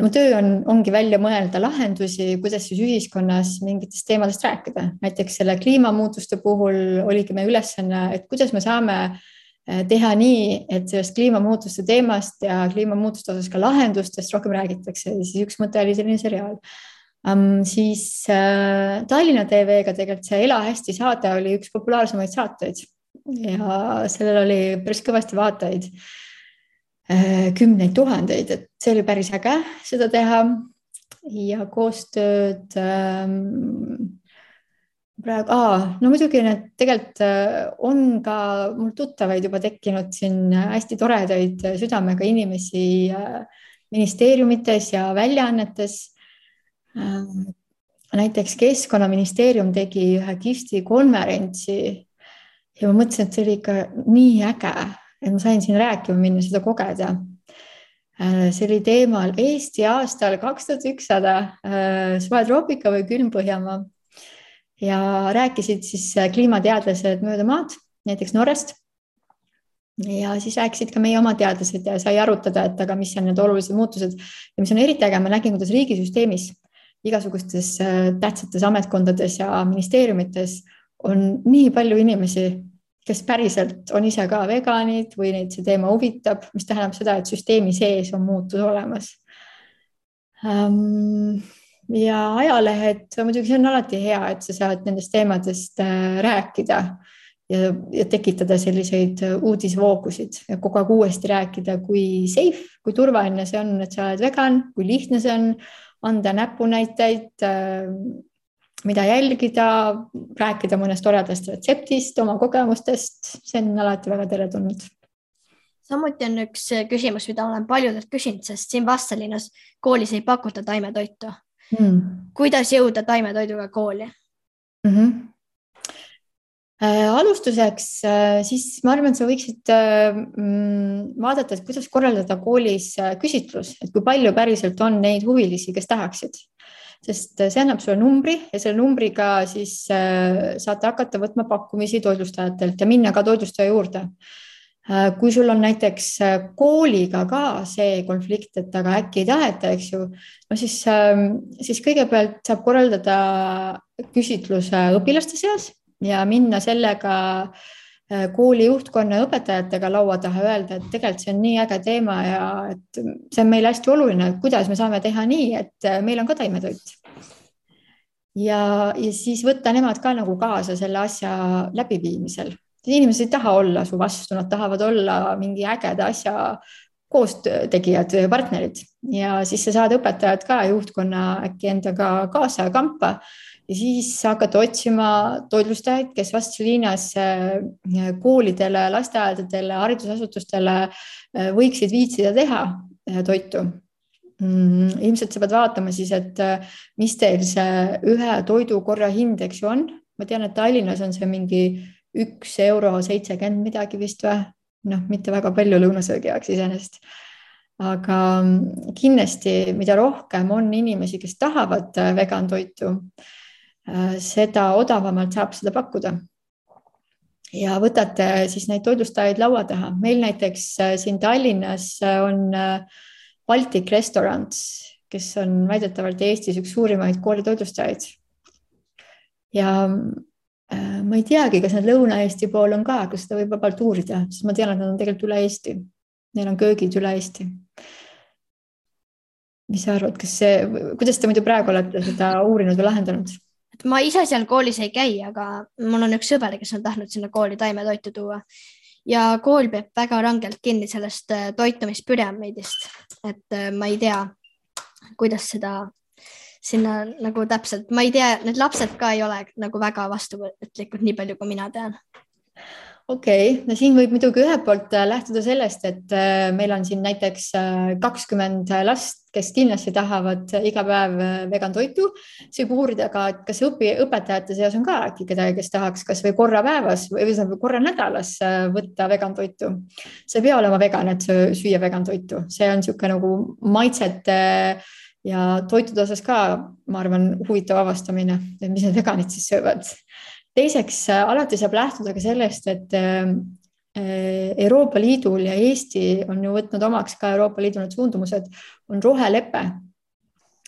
mu töö on, ongi välja mõelda lahendusi, kuidas siis ühiskonnas mingitest teemadest rääkida, näiteks selle kliimamuutuste puhul oligi meie ülesanne, et kuidas me saame äh, teha nii, et sellest kliimamuutuste teemast ja kliimamuutuste osas ka lahendustest rohkem räägitakse, siis üks mõte oli selline seriaal. Um,. siis äh, Tallinna TV-ga tegelikult see Ela hästi saade oli üks populaarsemaid saateid. Ja sellel oli päris kõvasti vaatajaid. Äh, kümneid tuhandeid, et see oli päris äge seda teha. Ja koostööd ähm, praegu, no muidugi need tegelikult on ka mul tuttavaid juba tekkinud siin hästi toredaid südamega inimesi ministeeriumites ja väljaannetes. Näiteks Keskkonnaministeerium tegi ühe kihvti konverentsi ja ma mõtlesin, et see oli ikka nii äge, et ma sain siin rääkima minna, seda kogeda. Äh, see oli teemal Eesti aastal kaks tuhat ükssada, äh, soe troopika või külm Põhjamaa. ja rääkisid siis äh, kliimateadlased mööda maad, näiteks Norrast. ja siis rääkisid ka meie oma teadlased ja sai arutada, et aga mis on need olulised muutused ja mis on eriti äge, ma nägin, kuidas riigisüsteemis igasugustes tähtsates ametkondades ja ministeeriumites on nii palju inimesi, kes päriselt on ise ka veganid või neid see teema huvitab, mis tähendab seda, et süsteemi sees on muutus olemas. Ja ajalehed, muidugi see on alati hea, et sa saad nendest teemadest äh, rääkida ja, ja tekitada selliseid uudisvoogusid ja kogu aeg uuesti rääkida, kui safe, kui turvaline see on, et sa oled vegan, kui lihtne see on, anda näpunäiteid äh, mida jälgida, rääkida mõnest toredast retseptist, oma kogemustest, see on alati väga teretulnud. samuti on üks küsimus, mida olen paljudelt küsinud, sest siin Vastseliinas koolis ei pakuta taimetoitu hmm.. kuidas jõuda taimetoiduga kooli mm? -hmm. Äh, alustuseks äh, siis ma arvan, et sa võiksid äh, mm, vaadata, et kuidas korraldada koolis küsitlus, et kui palju päriselt on neid huvilisi, kes tahaksid sest see annab sulle numbri ja selle numbriga siis äh, saate hakata võtma pakkumisi toitlustajatelt ja minna ka toitlustaja juurde. Äh, kui sul on näiteks äh, kooliga ka see konflikt, et aga äkki ei taheta, eks ju, no siis, ähm, siis kõigepealt saab korraldada küsitluse õpilaste seas ja minna sellega äh, Äh, kooli juhtkonna ja õpetajatega laua taha öelda, et tegelikult see on nii äge teema ja et see on meile hästi oluline, et kuidas me saame teha nii, et äh, meil on ka taimetoit. ja, ja siis võtta nemad ka nagu kaasa selle asja läbiviimisel. inimesed ei taha olla su vastu, nad tahavad olla mingi ägeda asja koostegijad, partnerid ja siis sa saad õpetajad ka juhtkonna äkki endaga kaasa kampa ja siis hakata otsima toitlustajaid, kes vastslinnas äh, koolidele, lasteaedadele, haridusasutustele äh, võiksid viitsida teha äh, toitu mm,. ilmselt sa pead vaatama siis, et mis teil see ühe toidukorra hind, eks ju, on. ma tean, et Tallinnas on see mingi üks euro seitsekümmend midagi vist või noh, mitte väga palju lõunasöögi jaoks iseenesest aga mm, kindlasti, mida rohkem on inimesi, kes tahavad vegan toitu, seda odavamalt saab seda pakkuda. ja võtate siis neid toitlustajaid laua taha, meil näiteks äh, siin Tallinnas äh, on Baltic Restaurants, kes on väidetavalt Eestis üks suurimaid koolitoitlustajaid. ja ma ei teagi, kas nad Lõuna-Eesti pool on ka, aga seda võib vabalt uurida, sest ma tean, et nad on tegelikult üle Eesti. Neil on köögid üle Eesti. mis sa arvad, kas see, kuidas te muidu praegu olete seda uurinud või lahendanud? Ma ise seal koolis ei käi, aga mul on üks sõber, kes on tahtnud sinna kooli taimetoitu tuua. Ja kool peab väga rangelt kinni sellest äh, toitumispüramiidist, et äh, ma ei tea, kuidas seda sinna nagu täpselt, ma ei tea, need lapsed ka ei ole nagu väga vastuvõtlikud, nii palju kui mina tean okei okay., no siin võib muidugi ühelt poolt äh, lähtuda sellest, et äh, meil on siin näiteks äh, kakskümmend last, kes kindlasti tahavad iga päev vegan toitu. siis võib uurida ka, et kas õpi, õpetajate seas on ka äkki kedagi, kes tahaks kasvõi korra päevas või ühesõnaga korra nädalas võtta vegan toitu. sa ei pea olema vegan, et süüa vegan toitu, see on niisugune nagu maitsete ja toitude osas ka, ma arvan, huvitav avastamine, et mis need veganid siis söövad teiseks, äh, alati saab lähtuda ka sellest, et äh, Euroopa Liidul ja Eesti on ju võtnud omaks ka Euroopa Liidu need suundumused, on rohelepe.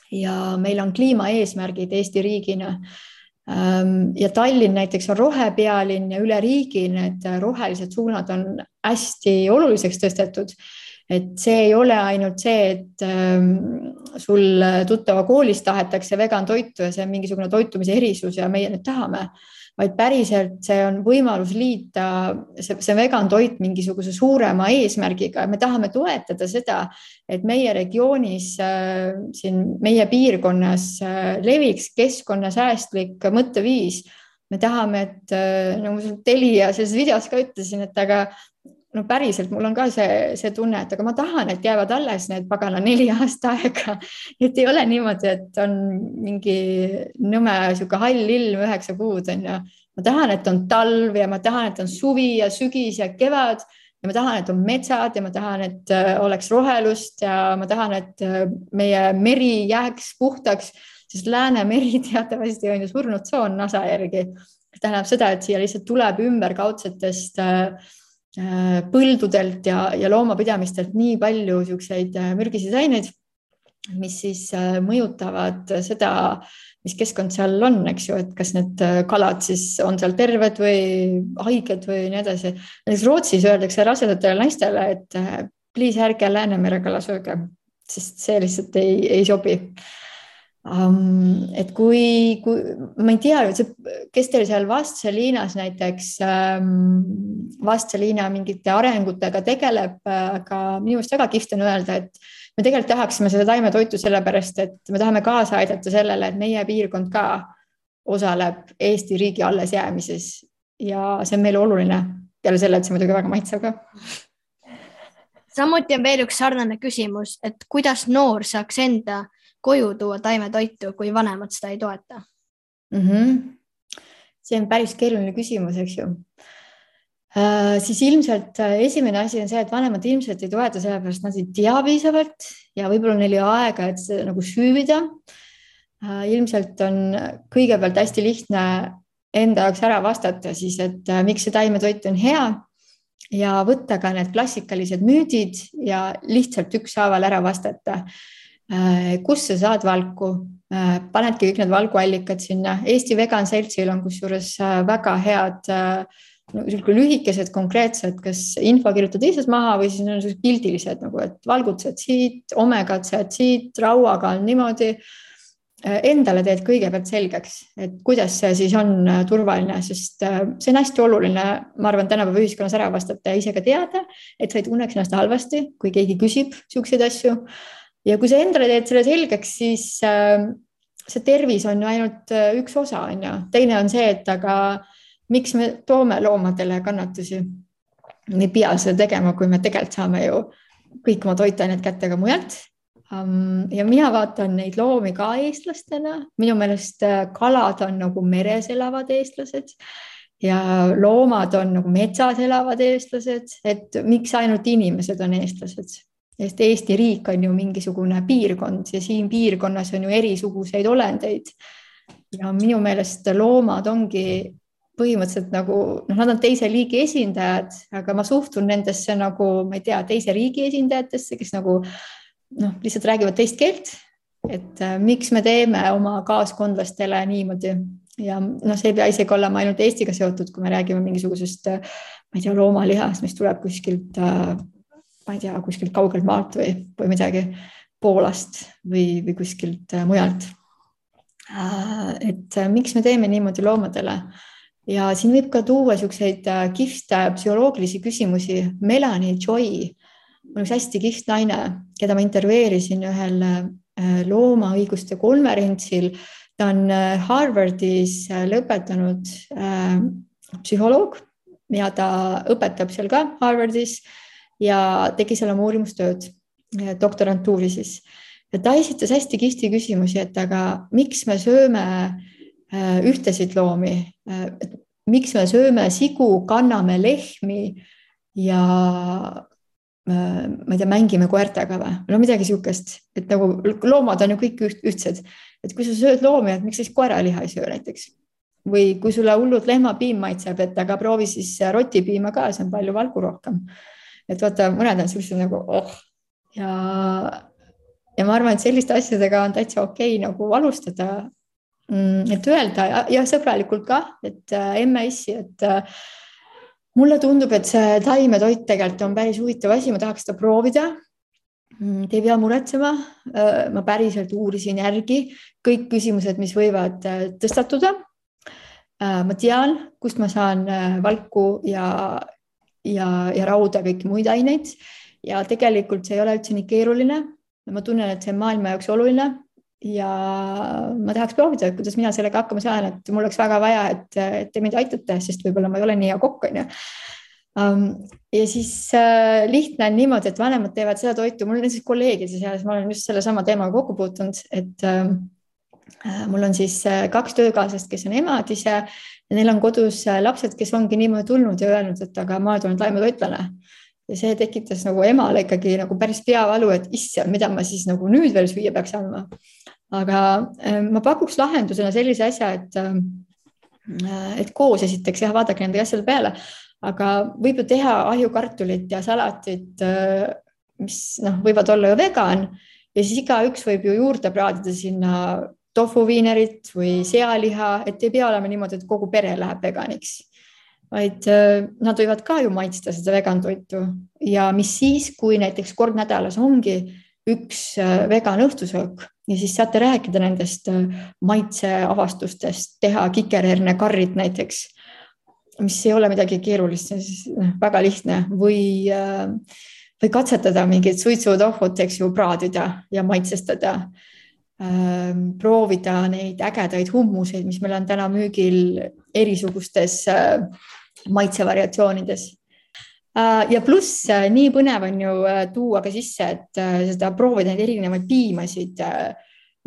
ja meil on kliimaeesmärgid Eesti riigina. Ähm, ja Tallinn näiteks on rohepealinn ja üle riigi need rohelised suunad on hästi oluliseks tõstetud et see ei ole ainult see, et ähm, sul tuttava koolis tahetakse vegan toitu ja see on mingisugune toitumise erisus ja meie nüüd tahame vaid päriselt see on võimalus liita see, see vegan toit mingisuguse suurema eesmärgiga. me tahame toetada seda, et meie regioonis, äh, siin meie piirkonnas äh, leviks keskkonnasäästlik mõtteviis me tahame, et nagu ma Telia selles videos ka ütlesin, et aga no päriselt mul on ka see, see tunne, et aga ma tahan, et jäävad alles need pagana neli aasta aega. et ei ole niimoodi, et on mingi nõme sihuke hall ilm üheksa kuud on ju. ma tahan, et on talv ja ma tahan, et on suvi ja sügis ja kevad ja ma tahan, et on metsad ja ma tahan, et äh, oleks rohelust ja ma tahan, et äh, meie meri jääks puhtaks, sest Läänemeri teatavasti on ju surnud tsoon NASA järgi. tähendab seda, et siia lihtsalt tuleb ümberkaudsetest Äh, põldudelt ja, ja loomapidamistelt nii palju niisuguseid äh, mürgiseid aineid, mis siis äh, mõjutavad seda, mis keskkond seal on, eks ju, et kas need kalad siis on seal terved või haiged või nii edasi. näiteks Rootsis öeldakse rasedatele naistele, et please ärge Läänemere kala sööge, sest see lihtsalt ei, ei sobi um,. et kui, kui ma ei tea, kes teil seal Vastseliinas näiteks um,, Vastseliina mingite arengutega tegeleb, aga minu meelest väga kihvt on öelda, et me tegelikult tahaksime seda taimetoitu sellepärast, et me tahame kaasa aidata sellele, et meie piirkond ka osaleb Eesti riigi allesjäämises ja see on meile oluline. peale selle, et see muidugi väga maitseb ka samuti on veel üks sarnane küsimus, et kuidas noor saaks enda koju tuua taimetoitu, kui vanemad seda ei toeta mm? -hmm. see on päris keeruline küsimus, eks ju äh,. siis ilmselt äh, esimene asi on see, et vanemad ilmselt ei toeta sellepärast, nad ei tea piisavalt ja võib-olla neil ei ole aega, et seda nagu süüvida äh,. ilmselt on kõigepealt hästi lihtne enda jaoks ära vastata siis, et äh, miks see taimetoit on hea ja võtta ka need klassikalised müüdid ja lihtsalt ükshaaval ära vastata Äh, kust sa saad valku, äh, panedki kõik need valguallikad sinna. Eesti Vegan Seltsil on kusjuures äh, väga head niisugune lühikesed, konkreetsed, kas info kirjutad lihtsalt maha või siis on sellised pildilised nagu, et valgutused siit, omegad sead siit, rauaga on niimoodi. Endale teed kõigepealt selgeks, et kuidas see siis on turvaline, sest see on hästi oluline, ma arvan, tänapäeva ühiskonnas ära vastata ja ise ka teada, et sa ei tunneks ennast halvasti, kui keegi küsib niisuguseid asju ja kui sa endale teed selle selgeks, siis äh, see tervis on ju ainult äh, üks osa, on ju. teine on see, et aga miks me toome loomadele kannatusi. me ei pea seda tegema, kui me tegelikult saame ju kõik oma toitained kätte ka mujalt. ja mina vaatan neid loomi ka eestlastena, minu meelest äh, kalad on nagu meres elavad eestlased ja loomad on nagu metsas elavad eestlased, et miks ainult inimesed on eestlased sest Eesti riik on ju mingisugune piirkond ja siin piirkonnas on ju erisuguseid olendeid. ja minu meelest loomad ongi põhimõtteliselt nagu noh, nad on teise liigi esindajad, aga ma suhtun nendesse nagu ma ei tea, teise riigi esindajatesse, kes nagu noh, lihtsalt räägivad teist keelt. et äh, miks me teeme oma kaaskondlastele niimoodi ja noh, see ei pea isegi olema ainult Eestiga seotud, kui me räägime mingisugusest, ma ei tea, loomalihast, mis tuleb kuskilt äh, ma ei tea, kuskilt kaugelt maalt või, või midagi Poolast või, või kuskilt äh, mujalt. Äh, et äh, miks me teeme niimoodi loomadele ja siin võib ka tuua niisuguseid kihvte psühholoogilisi küsimusi. Melanie Joy on üks hästi kihvt naine, keda ma intervjueerisin ühel loomaõiguste konverentsil. ta on Harvardis lõpetanud psühholoog ja ta õpetab seal ka Harvardis ja tegi seal oma uurimustööd, doktorantuuri siis. ja ta esitas hästi kihvti küsimusi, et aga miks me sööme äh, ühtesid loomi, äh, miks me sööme sigu, kanname lehmi ja ma ei tea, mängime koertega või, no midagi niisugust, et nagu loomad on ju kõik üht, ühtsed, et kui sa sööd loomi, et miks siis koeraliha ei söö näiteks? Või kui sulle hullult lehmapiim maitseb, et aga proovi siis rotipiima ka, see on palju valgu rohkem et vaata, mõned on sellised nagu oh ja, ja ma arvan, et selliste asjadega on täitsa okei okay, nagu alustada. Mm, et öelda ja, ja sõbralikult ka, et äh, emme issi, et äh, mulle tundub, et see taimetoit tegelikult on päris huvitav asi, ma tahaks seda proovida mm, Te ei pea muretsema, äh, ma päriselt uurisin järgi kõik küsimused, mis võivad tõstatuda. ma tean, kust ma saan valku ja, ja, ja rauda, kõiki muid aineid. ja tegelikult see ei ole üldse nii keeruline. ma tunnen, et see on maailma jaoks oluline ja ma tahaks proovida, kuidas mina sellega hakkama saan, et mul oleks väga vaja, et, et te mind aitate, sest võib-olla ma ei ole nii hea kokk, onju um,. ja siis äh, lihtne on niimoodi, et vanemad teevad seda toitu, mul näiteks kolleegide seas, ma olen just sellesama teemaga kokku puutunud, et äh, mul on siis äh, kaks töökaaslast, kes on emad ise ja neil on kodus lapsed, kes ongi niimoodi tulnud ja öelnud, et aga ma olen taimetoitlane. Ja see tekitas nagu emale ikkagi nagu päris peavalu, et issand, mida ma siis nagu nüüd veel süüa peaks andma. aga äh, ma pakuks lahendusena sellise asja, et, äh, et koos esiteks jah, vaadake nende asjade peale, aga võib ju teha ahjukartulit ja salatit, äh, mis noh, võivad olla ju vegan. Ja siis igaüks võib ju juurde praadida sinna tofuviinerit või sealiha, et ei pea olema niimoodi, et kogu pere läheb veganiks. Vaid äh, nad võivad ka ju maitsta seda vegan toitu. Ja mis siis, kui näiteks kord nädalas ongi üks äh, vegan õhtusöök ja siis saate rääkida nendest äh, maitseavastustest, teha kikerhernekarrid näiteks, mis ei ole midagi keerulist, see on siis noh, väga lihtne. Või, või katsetada mingit suitsutohvut, eks ju, praadida ja maitsestada proovida neid ägedaid hummuseid, mis meil on täna müügil erisugustes maitsevariatsioonides. Äh, ja pluss äh, nii põnev on ju äh, tuua ka sisse, et seda proovida neid erinevaid piimasid,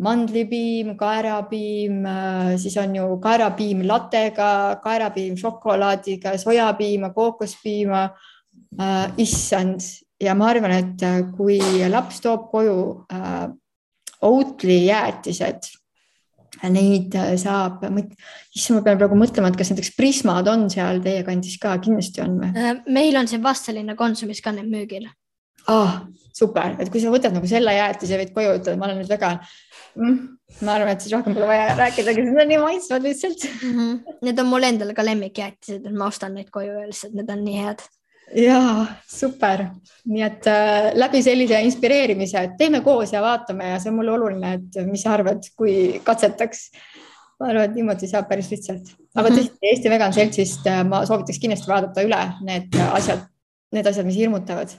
mandlipiim, kaerapiim, siis on ju kaerapiim latega, kaerapiim šokolaadiga, sojapiima, kookospiima. issand ja ma arvan, et kui laps toob koju Oatly jäätised neid äh, saab, issand, ma pean praegu mõtlema, et kas näiteks Prismad on seal teie kandis ka, kindlasti on või? Äh, meil on Vastseliina Konsumis ka need müügil. ah, super, et kui sa võtad nagu selle jäätise, võid koju ütelda, ma olen nüüd vegan mm,. ma arvan, et siis rohkem pole vaja rääkidagi, need on nii maitsvad lihtsalt mm. -hmm. Need on mul endal ka lemmikjäätised, et ma ostan neid koju ja lihtsalt need on nii head ja super, nii et äh, läbi sellise inspireerimise, et teeme koos ja vaatame ja see on mulle oluline, et mis sa arvad, kui katsetaks. ma arvan, et niimoodi saab päris lihtsalt, aga mm -hmm. tõesti Eesti Vegan Seltsist äh, ma soovitaks kindlasti vaadata üle need asjad, need asjad, mis hirmutavad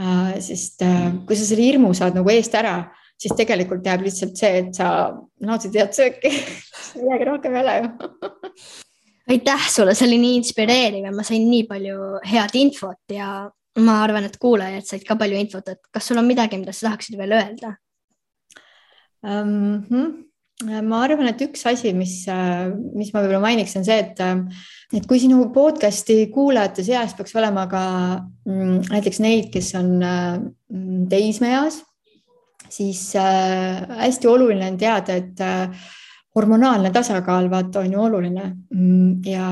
äh,. sest äh, kui sa selle hirmu saad nagu eest ära, siis tegelikult jääb lihtsalt see, et sa naudid head sööki midagi rohkem ei ole ju aitäh sulle, see oli nii inspireeriv ja ma sain nii palju head infot ja ma arvan, et kuulajad said ka palju infot, et kas sul on midagi, mida sa tahaksid veel öelda um,? Hmm. ma arvan, et üks asi, mis, mis ma võib-olla mainiks, on see, et, et kui sinu podcast'i kuulajate seas peaks olema ka mm, näiteks neid, kes on mm, teismeeas, siis äh, hästi oluline on teada, et hormonaalne tasakaal, vaata, on ju oluline. Mm, ja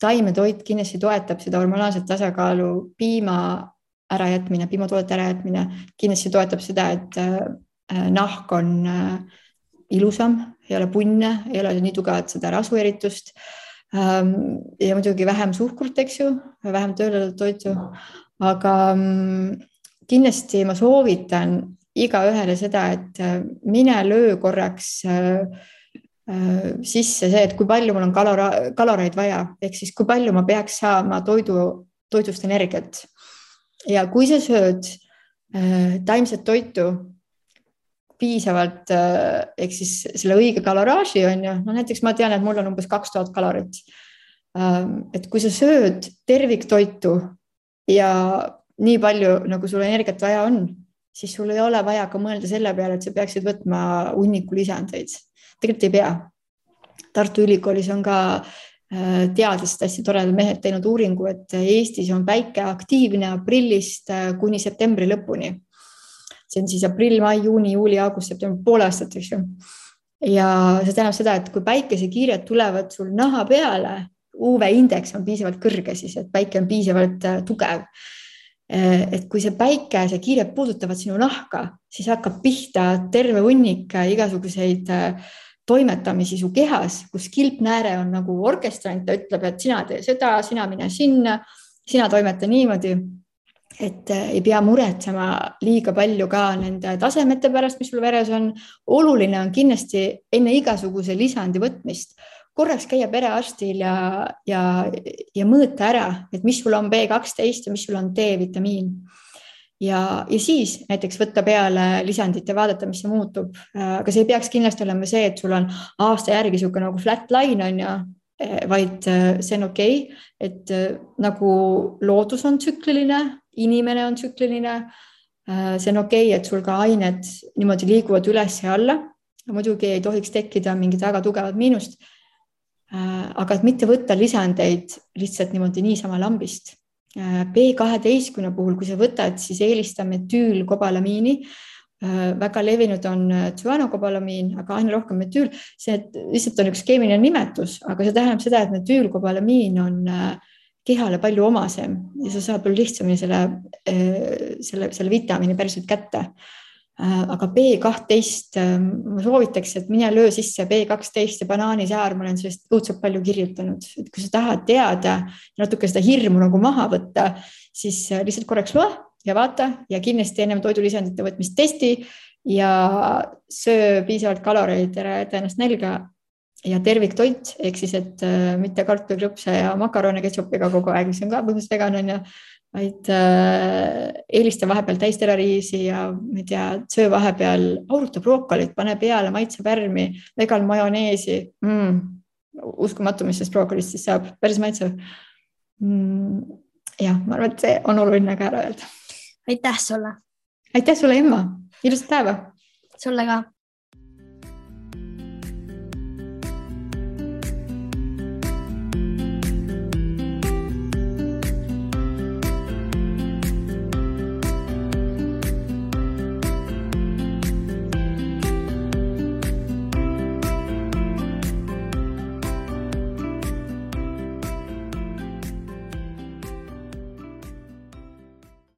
taimetoit kindlasti toetab seda hormonaalset tasakaalu, piima ärajätmine, piimatoodete ärajätmine kindlasti toetab seda, et äh, nahk on äh, ilusam, ei ole punne, ei ole nii tugevat seda rasvueritust. Ähm, ja muidugi vähem suhkrut, eks ju, vähem töödeldud toitu, aga mm, kindlasti ma soovitan igaühele seda, et äh, mine löö korraks Äh, sisse see, et kui palju mul on kalora, kaloreid vaja, ehk siis kui palju ma peaks saama toidu, toidust energiat. ja kui sa sööd äh, taimset toitu piisavalt äh, ehk siis selle õige kaloraaži on ju, no näiteks ma tean, et mul on umbes kaks tuhat kalorit ähm,. et kui sa sööd terviktoitu ja nii palju, nagu sul energiat vaja on, siis sul ei ole vaja ka mõelda selle peale, et sa peaksid võtma hunniku lisandeid tegelikult ei pea. Tartu Ülikoolis on ka äh, teadlased, hästi toredad mehed teinud uuringu, et Eestis on päike aktiivne aprillist äh, kuni septembri lõpuni. see on siis aprill, mai, juuni, juuli, august, september, pool aastat, eks ju. ja see tähendab seda, et kui päikesekiired tulevad sul naha peale, UV indeks on piisavalt kõrge siis, et päike on piisavalt äh, tugev et kui see päike, see kiired puudutavad sinu nahka, siis hakkab pihta terve hunnik igasuguseid toimetamisi su kehas, kus kilpnääre on nagu orkestrant, ta ütleb, et sina tee seda, sina mine sinna, sina toimeta niimoodi. et äh, ei pea muretsema liiga palju ka nende tasemete pärast, mis sul veres on. oluline on kindlasti enne igasuguse lisandi võtmist korraks käia perearstil ja, ja, ja mõõta ära, et mis sul on B12 ja mis sul on D-vitamiin ja, ja siis näiteks võtta peale lisandit ja vaadata, mis see muutub. aga see ei peaks kindlasti olema see, et sul on aasta järgi niisugune nagu flat line on ju, vaid see on okei okay,, et nagu loodus on tsükliline, inimene on tsükliline. see on okei okay,, et sul ka ained niimoodi liiguvad üles ja alla. muidugi ei tohiks tekkida mingit väga tugevat miinust. aga et mitte võtta lisandeid lihtsalt niimoodi niisama lambist Äh, B kaheteistkümne puhul, kui sa võtad, siis eelistame tüülkobalamiini. Äh, väga levinud on äh, tsüanokobalamiin, aga aina rohkem metüül, see lihtsalt on üks keemiline nimetus, aga see tähendab seda, et metüülkobalamiin on kehale palju omasem ja sa saad palju lihtsamini selle, selle, selle vitamiini päriselt kätte Äh, aga B kahtteist, ähm, ma soovitaks, et mine löö sisse B kaksteist ja banaanisäär, ma olen sellest õudselt palju kirjutanud, et kui sa tahad teada, natuke seda hirmu nagu maha võtta, siis äh, lihtsalt korraks loe ja vaata ja kindlasti ennem toidulisandite võtmist testi ja söö piisavalt kaloreid, ära jäta ennast nälga ja terviktoit. Ehk siis, et äh, mitte kartulikrõpse ja makarone ketšupiga kogu aeg, mis on ka põhimõtteliselt vegan on ju vaid äh, eelista vahepeal täisterariisi ja ma ei tea, söö vahepeal auruta brookolit, pane peale maitsepärmi, vegan majoneesi mm,. uskumatu, mis sellest brookolist siis saab, päris maitsev mm,. jah, ma arvan, et see on oluline ka ära öelda. aitäh sulle. aitäh sulle, Emma, ilusat päeva. sulle ka